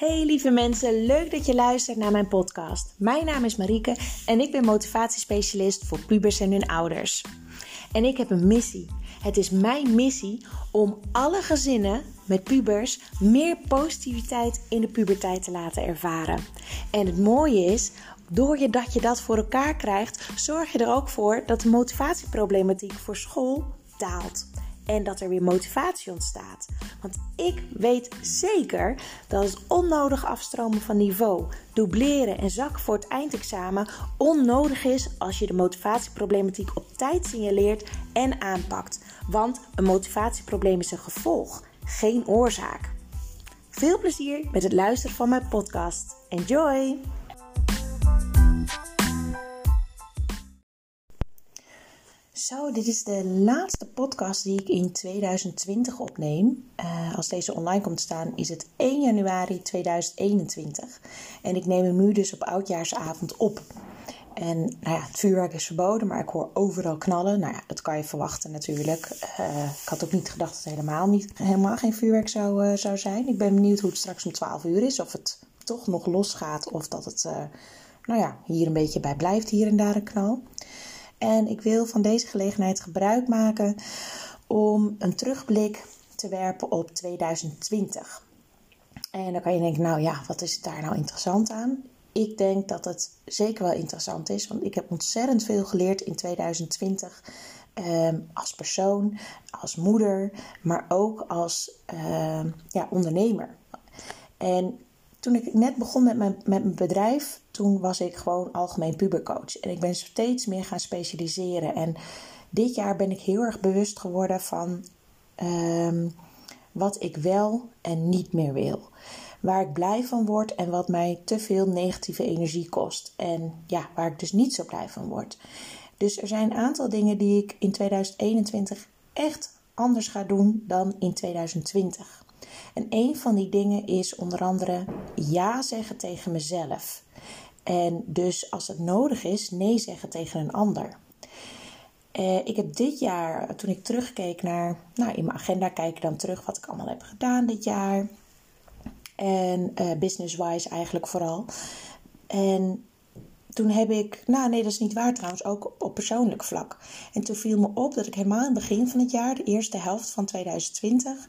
Hey lieve mensen, leuk dat je luistert naar mijn podcast. Mijn naam is Marieke en ik ben motivatiespecialist voor pubers en hun ouders. En ik heb een missie. Het is mijn missie om alle gezinnen met pubers meer positiviteit in de puberteit te laten ervaren. En het mooie is, door je dat je dat voor elkaar krijgt, zorg je er ook voor dat de motivatieproblematiek voor school daalt en dat er weer motivatie ontstaat. Want ik weet zeker dat het onnodig afstromen van niveau, dubleren en zakken voor het eindexamen onnodig is als je de motivatieproblematiek op tijd signaleert en aanpakt. Want een motivatieprobleem is een gevolg, geen oorzaak. Veel plezier met het luisteren van mijn podcast. Enjoy! Zo, dit is de laatste podcast die ik in 2020 opneem. Uh, als deze online komt staan, is het 1 januari 2021. En ik neem hem nu dus op oudjaarsavond op. En nou ja, het vuurwerk is verboden, maar ik hoor overal knallen. Nou ja, dat kan je verwachten natuurlijk. Uh, ik had ook niet gedacht dat het helemaal, niet, helemaal geen vuurwerk zou, uh, zou zijn. Ik ben benieuwd hoe het straks om 12 uur is. Of het toch nog losgaat of dat het nou ja, hier een beetje bij blijft, hier en daar een knal. En ik wil van deze gelegenheid gebruik maken om een terugblik te werpen op 2020. En dan kan je denken, nou ja, wat is daar nou interessant aan? Ik denk dat het zeker wel interessant is, want ik heb ontzettend veel geleerd in 2020 ehm, als persoon, als moeder, maar ook als ehm, ja, ondernemer. En toen ik net begon met mijn, met mijn bedrijf, toen was ik gewoon algemeen pubercoach. En ik ben steeds meer gaan specialiseren. En dit jaar ben ik heel erg bewust geworden van ehm, wat ik wel en niet meer wil. Waar ik blij van word en wat mij te veel negatieve energie kost. En ja, waar ik dus niet zo blij van word. Dus er zijn een aantal dingen die ik in 2021 echt anders ga doen dan in 2020. En een van die dingen is onder andere ja zeggen tegen mezelf. En dus als het nodig is, nee zeggen tegen een ander. Uh, ik heb dit jaar, toen ik terugkeek naar, nou in mijn agenda kijk ik dan terug wat ik allemaal heb gedaan dit jaar. En uh, business-wise eigenlijk vooral. En toen heb ik, nou nee, dat is niet waar trouwens, ook op persoonlijk vlak. En toen viel me op dat ik helemaal in het begin van het jaar, de eerste helft van 2020,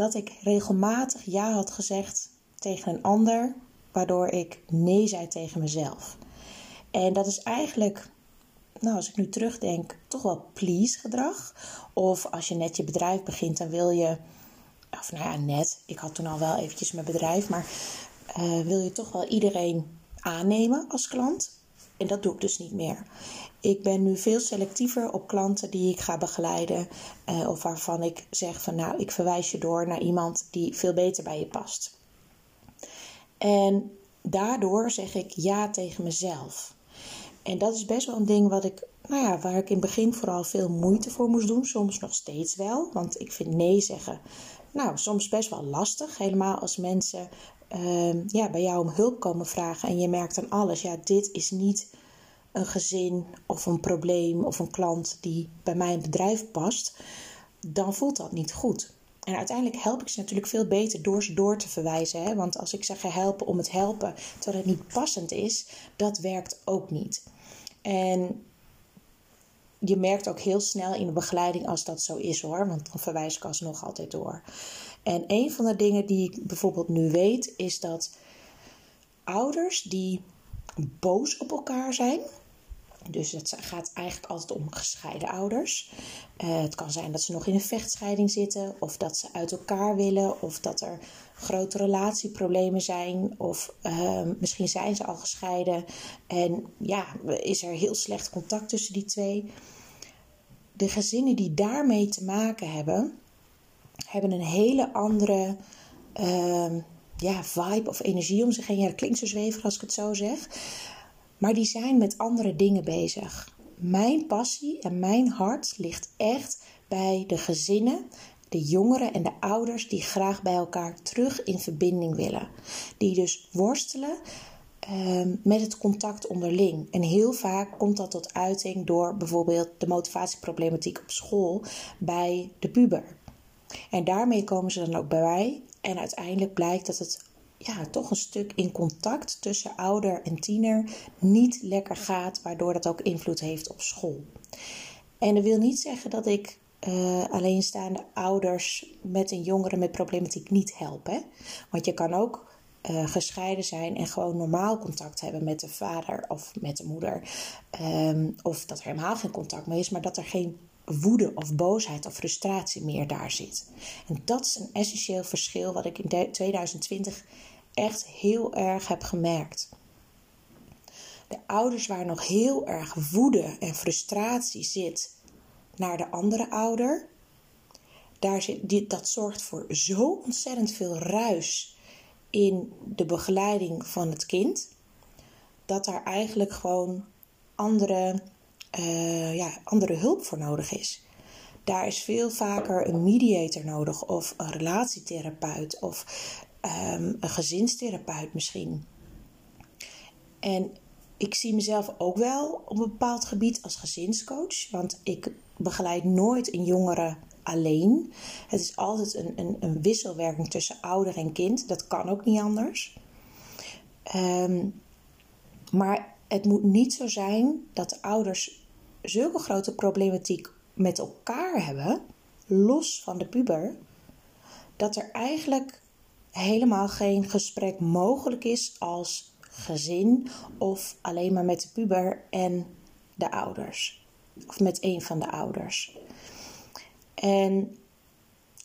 dat ik regelmatig ja had gezegd tegen een ander, waardoor ik nee zei tegen mezelf. En dat is eigenlijk, nou als ik nu terugdenk, toch wel please gedrag. Of als je net je bedrijf begint, dan wil je, of nou ja, net, ik had toen al wel eventjes mijn bedrijf, maar uh, wil je toch wel iedereen aannemen als klant. En dat doe ik dus niet meer. Ik ben nu veel selectiever op klanten die ik ga begeleiden. Eh, of waarvan ik zeg van nou, ik verwijs je door naar iemand die veel beter bij je past. En daardoor zeg ik ja tegen mezelf. En dat is best wel een ding wat ik, nou ja, waar ik in het begin vooral veel moeite voor moest doen. Soms nog steeds wel. Want ik vind nee zeggen, nou, soms best wel lastig. Helemaal als mensen uh, ja, bij jou om hulp komen vragen en je merkt aan alles, ja, dit is niet een gezin of een probleem of een klant die bij mijn bedrijf past, dan voelt dat niet goed. En uiteindelijk help ik ze natuurlijk veel beter door ze door te verwijzen. Hè? Want als ik zeg helpen om het helpen terwijl het niet passend is, dat werkt ook niet. En je merkt ook heel snel in de begeleiding als dat zo is hoor, want dan verwijs ik alsnog altijd door. En een van de dingen die ik bijvoorbeeld nu weet, is dat ouders die boos op elkaar zijn. Dus het gaat eigenlijk altijd om gescheiden ouders. Uh, het kan zijn dat ze nog in een vechtscheiding zitten, of dat ze uit elkaar willen, of dat er grote relatieproblemen zijn, of uh, misschien zijn ze al gescheiden en ja, is er heel slecht contact tussen die twee. De gezinnen die daarmee te maken hebben, hebben een hele andere uh, ja, vibe of energie om zich heen. Ja, dat klinkt zo zweverig als ik het zo zeg. Maar die zijn met andere dingen bezig. Mijn passie en mijn hart ligt echt bij de gezinnen, de jongeren en de ouders die graag bij elkaar terug in verbinding willen. Die dus worstelen uh, met het contact onderling. En heel vaak komt dat tot uiting door bijvoorbeeld de motivatieproblematiek op school bij de puber. En daarmee komen ze dan ook bij mij. En uiteindelijk blijkt dat het ja, toch een stuk in contact tussen ouder en tiener niet lekker gaat, waardoor dat ook invloed heeft op school. En dat wil niet zeggen dat ik uh, alleenstaande ouders met een jongere met problematiek niet help. Hè? Want je kan ook uh, gescheiden zijn en gewoon normaal contact hebben met de vader of met de moeder. Um, of dat er helemaal geen contact meer is, maar dat er geen woede of boosheid of frustratie meer daar zit. En dat is een essentieel verschil wat ik in 2020 echt heel erg heb gemerkt. De ouders waar nog heel erg woede en frustratie zit naar de andere ouder, daar zit, dat zorgt voor zo ontzettend veel ruis in de begeleiding van het kind, dat daar eigenlijk gewoon andere, uh, ja, andere hulp voor nodig is. Daar is veel vaker een mediator nodig, of een relatietherapeut, of um, een gezinstherapeut misschien. En ik zie mezelf ook wel op een bepaald gebied als gezinscoach, want ik begeleid nooit een jongere alleen. Het is altijd een, een, een wisselwerking tussen ouder en kind. Dat kan ook niet anders. Um, maar het moet niet zo zijn dat de ouders zulke grote problematiek met elkaar hebben, los van de puber, dat er eigenlijk helemaal geen gesprek mogelijk is als gezin of alleen maar met de puber en de ouders. Of met een van de ouders. En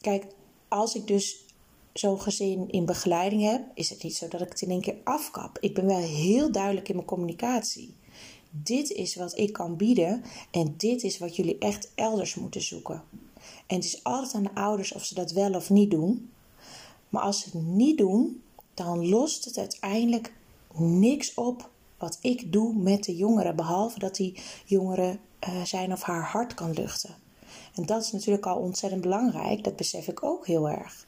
kijk, als ik dus zo'n gezin in begeleiding heb, is het niet zo dat ik het in één keer afkap. Ik ben wel heel duidelijk in mijn communicatie. Dit is wat ik kan bieden en dit is wat jullie echt elders moeten zoeken. En het is altijd aan de ouders of ze dat wel of niet doen. Maar als ze het niet doen, dan lost het uiteindelijk niks op wat ik doe met de jongeren, behalve dat die jongeren uh, zijn of haar hart kan luchten. En dat is natuurlijk al ontzettend belangrijk, dat besef ik ook heel erg.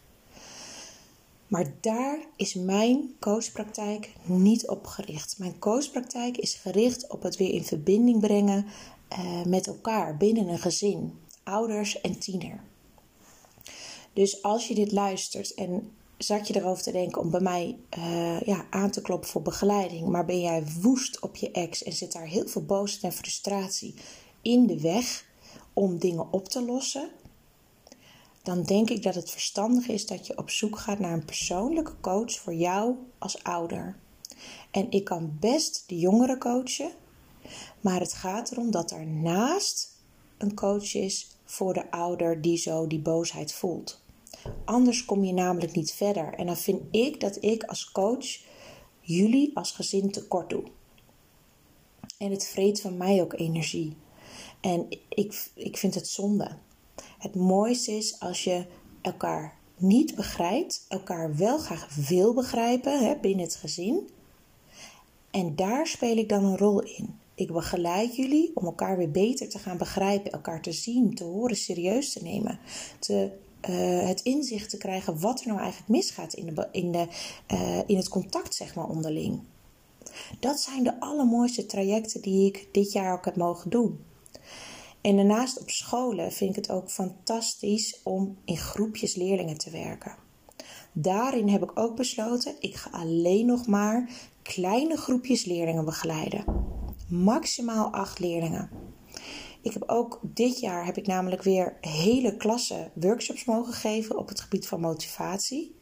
Maar daar is mijn coachpraktijk niet op gericht. Mijn coachpraktijk is gericht op het weer in verbinding brengen uh, met elkaar binnen een gezin, ouders en tiener. Dus als je dit luistert en zat je erover te denken om bij mij uh, ja, aan te kloppen voor begeleiding, maar ben jij woest op je ex en zit daar heel veel boosheid en frustratie in de weg om dingen op te lossen, dan denk ik dat het verstandig is dat je op zoek gaat naar een persoonlijke coach voor jou als ouder. En ik kan best de jongeren coachen, maar het gaat erom dat er naast een coach is voor de ouder die zo die boosheid voelt. Anders kom je namelijk niet verder. En dan vind ik dat ik als coach jullie als gezin tekort doe. En het vreet van mij ook energie. En ik, ik vind het zonde. Het mooiste is als je elkaar niet begrijpt, elkaar wel graag wil begrijpen hè, binnen het gezin. En daar speel ik dan een rol in. Ik begeleid jullie om elkaar weer beter te gaan begrijpen, elkaar te zien, te horen, serieus te nemen, te, uh, het inzicht te krijgen wat er nou eigenlijk misgaat in, de, in, de, uh, in het contact zeg maar, onderling. Dat zijn de allermooiste trajecten die ik dit jaar ook heb mogen doen. En daarnaast op scholen vind ik het ook fantastisch om in groepjes leerlingen te werken. Daarin heb ik ook besloten, ik ga alleen nog maar kleine groepjes leerlingen begeleiden. Maximaal acht leerlingen. Ik heb ook dit jaar heb ik namelijk weer hele klassen workshops mogen geven op het gebied van motivatie.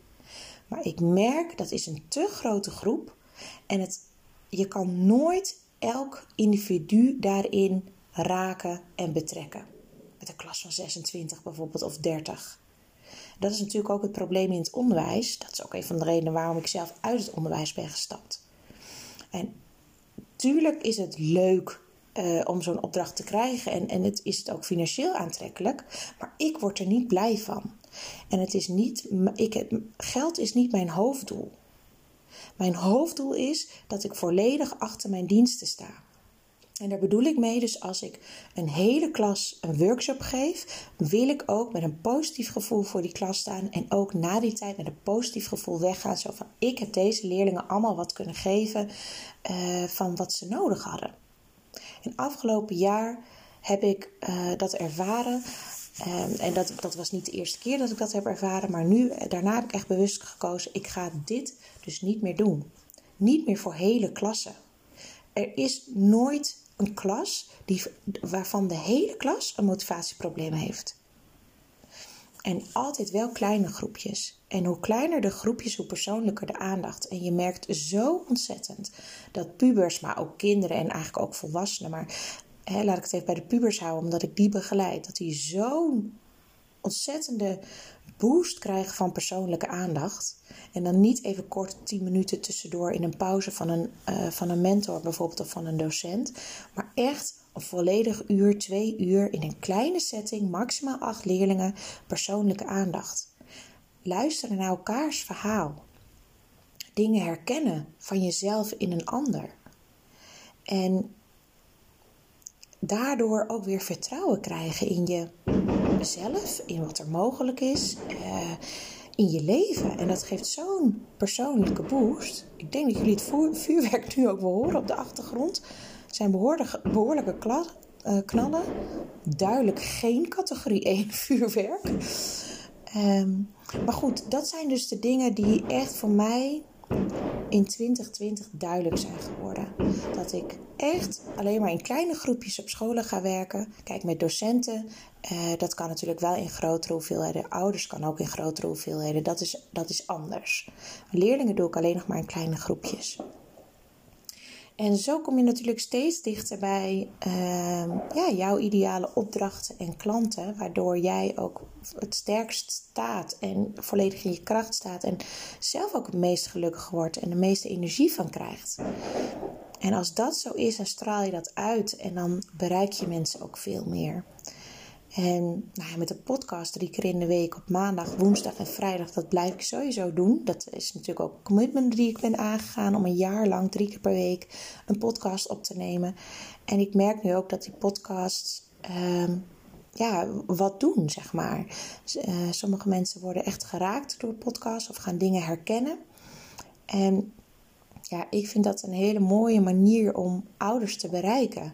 Maar ik merk dat is een te grote groep en het, je kan nooit elk individu daarin raken en betrekken. Met een klas van 26 bijvoorbeeld of 30. Dat is natuurlijk ook het probleem in het onderwijs. Dat is ook een van de redenen waarom ik zelf uit het onderwijs ben gestapt. En tuurlijk is het leuk uh, om zo'n opdracht te krijgen en, en het is het ook financieel aantrekkelijk, maar ik word er niet blij van. En het is niet, ik, geld is niet mijn hoofddoel. Mijn hoofddoel is dat ik volledig achter mijn diensten sta. En daar bedoel ik mee, dus als ik een hele klas een workshop geef, wil ik ook met een positief gevoel voor die klas staan en ook na die tijd met een positief gevoel weggaan. Zo van, ik heb deze leerlingen allemaal wat kunnen geven uh, van wat ze nodig hadden. En afgelopen jaar heb ik uh, dat ervaren Ehm, en dat, dat was niet de eerste keer dat ik dat heb ervaren, maar nu, daarna heb ik echt bewust gekozen, ik ga dit dus niet meer doen. Niet meer voor hele klassen. Er is nooit een klas die, waarvan de hele klas een motivatieprobleem heeft. En altijd wel kleine groepjes. En hoe kleiner de groepjes, hoe persoonlijker de aandacht. En je merkt zo ontzettend dat pubers, maar ook kinderen en eigenlijk ook volwassenen, maar hè, laat ik het even bij de pubers houden, omdat ik die begeleid, dat die zo'n ontzettende boost krijgen van persoonlijke aandacht. En dan niet even kort 10 minuten tussendoor in een pauze van een, uh, van een mentor bijvoorbeeld of van een docent. Maar echt een volledig uur, twee uur in een kleine setting, maximaal acht leerlingen, persoonlijke aandacht. Luisteren naar elkaars verhaal. Dingen herkennen van jezelf in een ander. En daardoor ook weer vertrouwen krijgen in jezelf, in wat er mogelijk is, uh, in je leven. En dat geeft zo'n persoonlijke boost. Ik denk dat jullie het vuurwerk nu ook wel horen op de achtergrond. Het zijn behoorlijke, behoorlijke knallen. Duidelijk geen categorie 1 vuurwerk. Um, maar goed, dat zijn dus de dingen die echt voor mij in 2020 duidelijk zijn geworden. Dat ik echt alleen maar in kleine groepjes op scholen ga werken. Kijk, met docenten, eh, dat kan natuurlijk wel in grotere hoeveelheden. Ouders kan ook in grotere hoeveelheden. Dat is, dat is anders. Leerlingen doe ik alleen nog maar in kleine groepjes. En zo kom je natuurlijk steeds dichter bij uh, ja, jouw ideale opdrachten en klanten, waardoor jij ook het sterkst staat en volledig in je kracht staat en zelf ook het meest gelukkig wordt en de meeste energie van krijgt. En als dat zo is, dan straal je dat uit en dan bereik je mensen ook veel meer. En nou ja, met de podcast drie keer in de week op maandag, woensdag en vrijdag, dat blijf ik sowieso doen. Dat is natuurlijk ook een commitment die ik ben aangegaan om een jaar lang drie keer per week een podcast op te nemen. En ik merk nu ook dat die podcasts ehm, ja, wat doen, zeg maar. Uh, sommige mensen worden echt geraakt door podcast of gaan dingen herkennen. En ja, ik vind dat een hele mooie manier om ouders te bereiken.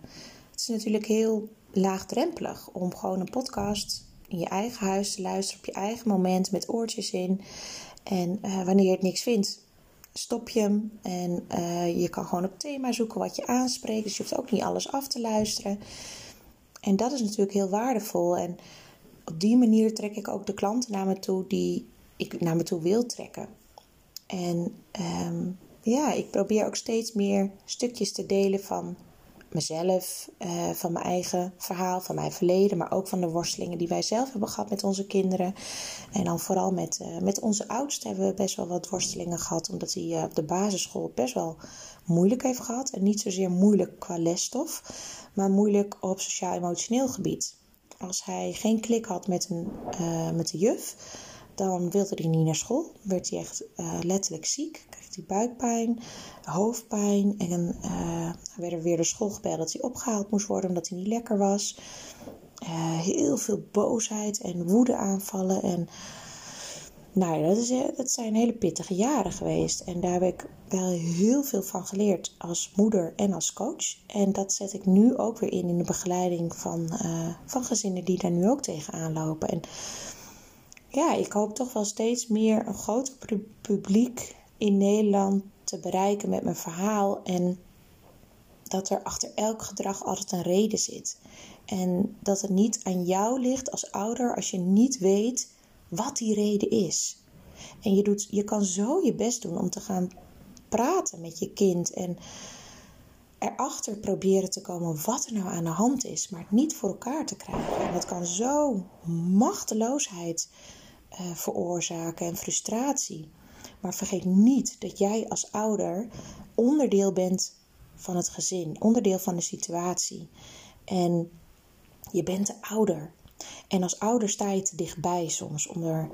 Het is natuurlijk heel laagdrempelig om gewoon een podcast in je eigen huis te luisteren op je eigen moment met oortjes in. En uh, wanneer je het niks vindt, stop je hem. En uh, je kan gewoon op thema zoeken wat je aanspreekt. Dus je hoeft ook niet alles af te luisteren. En dat is natuurlijk heel waardevol. En op die manier trek ik ook de klanten naar me toe die ik naar me toe wil trekken. En um, ja, ik probeer ook steeds meer stukjes te delen van mezelf, uh, van mijn eigen verhaal, van mijn verleden, maar ook van de worstelingen die wij zelf hebben gehad met onze kinderen. En dan vooral met, uh, met onze oudste hebben we best wel wat worstelingen gehad, omdat hij uh, op de basisschool best wel moeilijk heeft gehad. En niet zozeer moeilijk qua lesstof, maar moeilijk op sociaal-emotioneel gebied. Als hij geen klik had met, een, met de juf, dan wilde hij niet naar school. Werd hij echt letterlijk ziek die buikpijn, hoofdpijn. En uh, werd er weer de school gebeld dat hij opgehaald moest worden omdat hij niet lekker was. Uh, heel veel boosheid en woede aanvallen. En nou ja, dat, is, eh, dat zijn hele pittige jaren geweest. En daar heb ik wel heel veel van geleerd als moeder en als coach. En dat zet ik nu ook weer in in de begeleiding van, van gezinnen die daar nu ook tegenaan lopen. En ja, ik hoop toch wel steeds meer een groter publiek in Nederland te bereiken met mijn verhaal. En dat er achter elk gedrag altijd een reden zit. En dat het niet aan jou ligt als ouder als je niet weet wat die reden is. En je, doet, je kan zo je best doen om te gaan praten met je kind en erachter proberen te komen wat er nou aan de hand is, maar het niet voor elkaar te krijgen. En dat kan zo machteloosheid uh, veroorzaken en frustratie. Maar vergeet niet dat jij als ouder onderdeel bent van het gezin, onderdeel van de situatie. En je bent de ouder. En als ouder sta je te dichtbij soms om er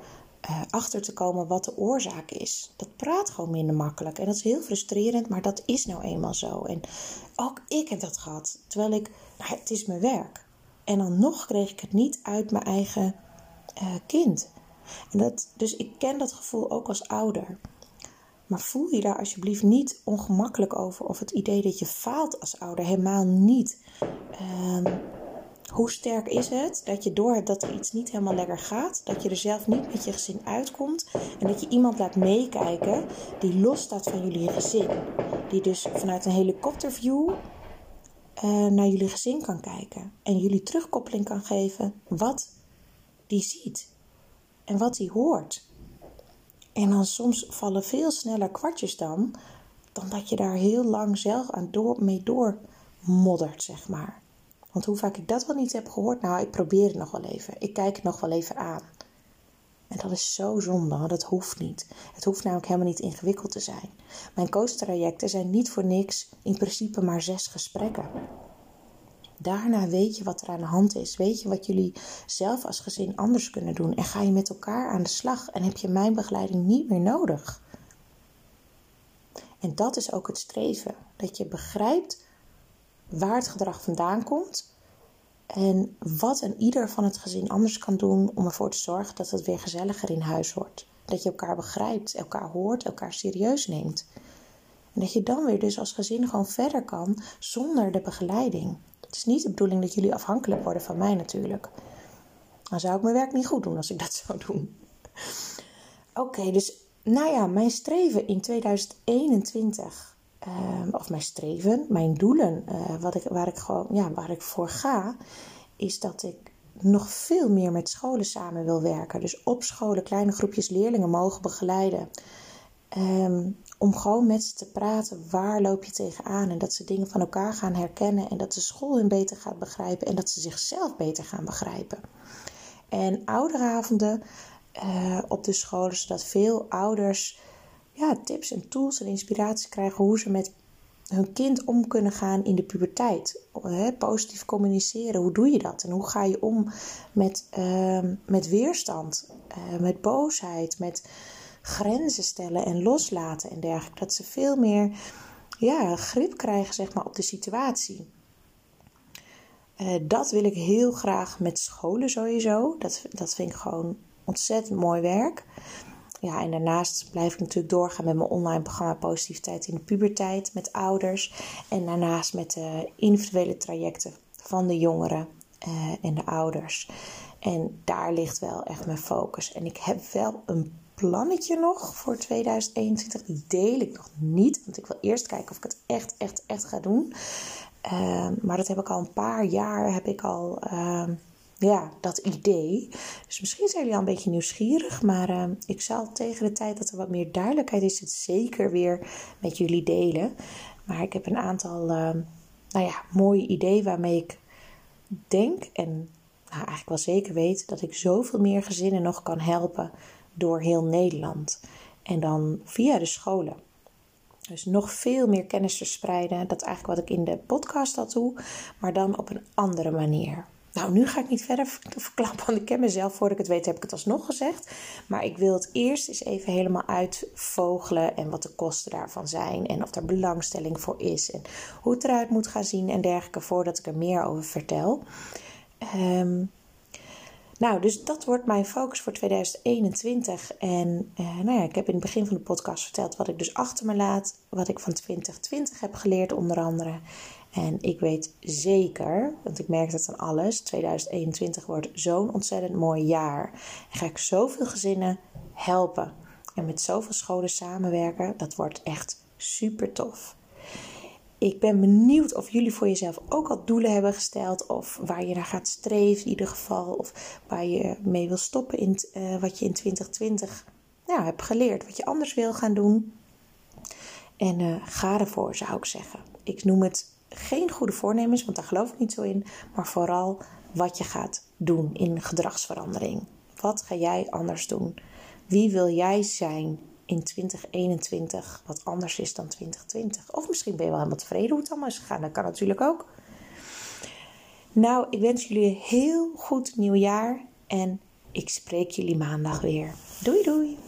uh, achter te komen wat de oorzaak is. Dat praat gewoon minder makkelijk. En dat is heel frustrerend, maar dat is nou eenmaal zo. En ook ik heb dat gehad. Terwijl ik, nou, het is mijn werk. En dan nog kreeg ik het niet uit mijn eigen uh, kind. Dat, dus ik ken dat gevoel ook als ouder. Maar voel je daar alsjeblieft niet ongemakkelijk over of het idee dat je faalt als ouder helemaal niet. Um, Hoe sterk is het dat je doorhebt dat er iets niet helemaal lekker gaat, dat je er zelf niet met je gezin uitkomt en dat je iemand laat meekijken die los staat van jullie gezin, die dus vanuit een helikopterview uh, naar jullie gezin kan kijken en jullie terugkoppeling kan geven wat die ziet en wat hij hoort. En dan soms vallen veel sneller kwartjes dan, dan dat je daar heel lang zelf aan door, mee doormoddert, zeg maar. Want hoe vaak ik dat wel niet heb gehoord, nou, ik probeer het nog wel even. Ik kijk het nog wel even aan. En dat is zo zonde, dat hoeft niet. Het hoeft namelijk helemaal niet ingewikkeld te zijn. Mijn coach-trajecten zijn niet voor niks in principe maar zes gesprekken. Daarna weet je wat er aan de hand is. Weet je wat jullie zelf als gezin anders kunnen doen. En ga je met elkaar aan de slag. En heb je mijn begeleiding niet meer nodig. En dat is ook het streven. Dat je begrijpt waar het gedrag vandaan komt. En wat een ieder van het gezin anders kan doen om ervoor te zorgen dat het weer gezelliger in huis wordt. Dat je elkaar begrijpt, elkaar hoort, elkaar serieus neemt. En dat je dan weer dus als gezin gewoon verder kan zonder de begeleiding. Het is niet de bedoeling dat jullie afhankelijk worden van mij natuurlijk. Dan zou ik mijn werk niet goed doen als ik dat zou doen. Oké, dus nou ja, mijn streven in 2021, ehm, of mijn streven, mijn doelen, uh, wat ik, waar, ik gewoon, ja, waar ik voor ga, is dat ik nog veel meer met scholen samen wil werken. Dus op scholen kleine groepjes leerlingen mogen begeleiden. Um, om gewoon met ze te praten. Waar loop je tegenaan? En dat ze dingen van elkaar gaan herkennen. En dat de school hun beter gaat begrijpen. En dat ze zichzelf beter gaan begrijpen. En ouderavonden uh, op de scholen, zodat veel ouders ja, tips en tools en inspiratie krijgen hoe ze met hun kind om kunnen gaan in de puberteit. Positief communiceren, hoe doe je dat? En hoe ga je om met, uh, met weerstand, uh, met boosheid, met grenzen stellen en loslaten en dergelijke. Dat ze veel meer ja, grip krijgen zeg maar, op de situatie. Uh, dat wil ik heel graag met scholen sowieso. Dat, dat vind ik gewoon ontzettend mooi werk. Ja, en daarnaast blijf ik natuurlijk doorgaan met mijn online programma Positiviteit in de Puberteit met ouders. En daarnaast met de individuele trajecten van de jongeren uh, en de ouders. En daar ligt wel echt mijn focus. En ik heb wel een plannetje nog voor 2021. Die deel ik nog niet, want ik wil eerst kijken of ik het echt, echt, echt ga doen. Uh, maar dat heb ik al een paar jaar, heb ik al uh, ja, dat idee. Dus misschien zijn jullie al een beetje nieuwsgierig, maar uh, ik zal tegen de tijd dat er wat meer duidelijkheid is, het zeker weer met jullie delen. Maar ik heb een aantal, nou ja, mooie ideeën waarmee ik denk en nou, eigenlijk wel zeker weet dat ik zoveel meer gezinnen nog kan helpen door heel Nederland. En dan via de scholen. Dus nog veel meer kennis verspreiden. Dat is eigenlijk wat ik in de podcast al doe, maar dan op een andere manier. Nou, nu ga ik niet verder verklappen, want ik ken mezelf. Voordat ik het weet, heb ik het alsnog gezegd. Maar ik wil het eerst eens even helemaal uitvogelen. En wat de kosten daarvan zijn. En of er belangstelling voor is. En hoe het eruit moet gaan zien en dergelijke. Voordat ik er meer over vertel. Um, nou, dus dat wordt mijn focus voor 2021. En uh, nou ja, ik heb in het begin van de podcast verteld wat ik dus achter me laat. Wat ik van 2020 heb geleerd, onder andere. En ik weet zeker, want ik merk het aan alles, 2021 wordt zo'n ontzettend mooi jaar. En ga ik zoveel gezinnen helpen. En met zoveel scholen samenwerken, dat wordt echt super tof. Ik ben benieuwd of jullie voor jezelf ook al doelen hebben gesteld. Of waar je naar gaat streven in ieder geval. Of waar je mee wil stoppen in uh, wat je in 2020 nou, hebt geleerd. Wat je anders wil gaan doen. En uh, ga ervoor zou ik zeggen. Ik noem het geen goede voornemens, want daar geloof ik niet zo in. Maar vooral wat je gaat doen in gedragsverandering. Wat ga jij anders doen? Wie wil jij zijn in 2021 wat anders is dan 2020. Of misschien ben je wel helemaal tevreden hoe het allemaal is gegaan. Dat kan natuurlijk ook. Nou, ik wens jullie een heel goed nieuwjaar en ik spreek jullie maandag weer. Doei doei!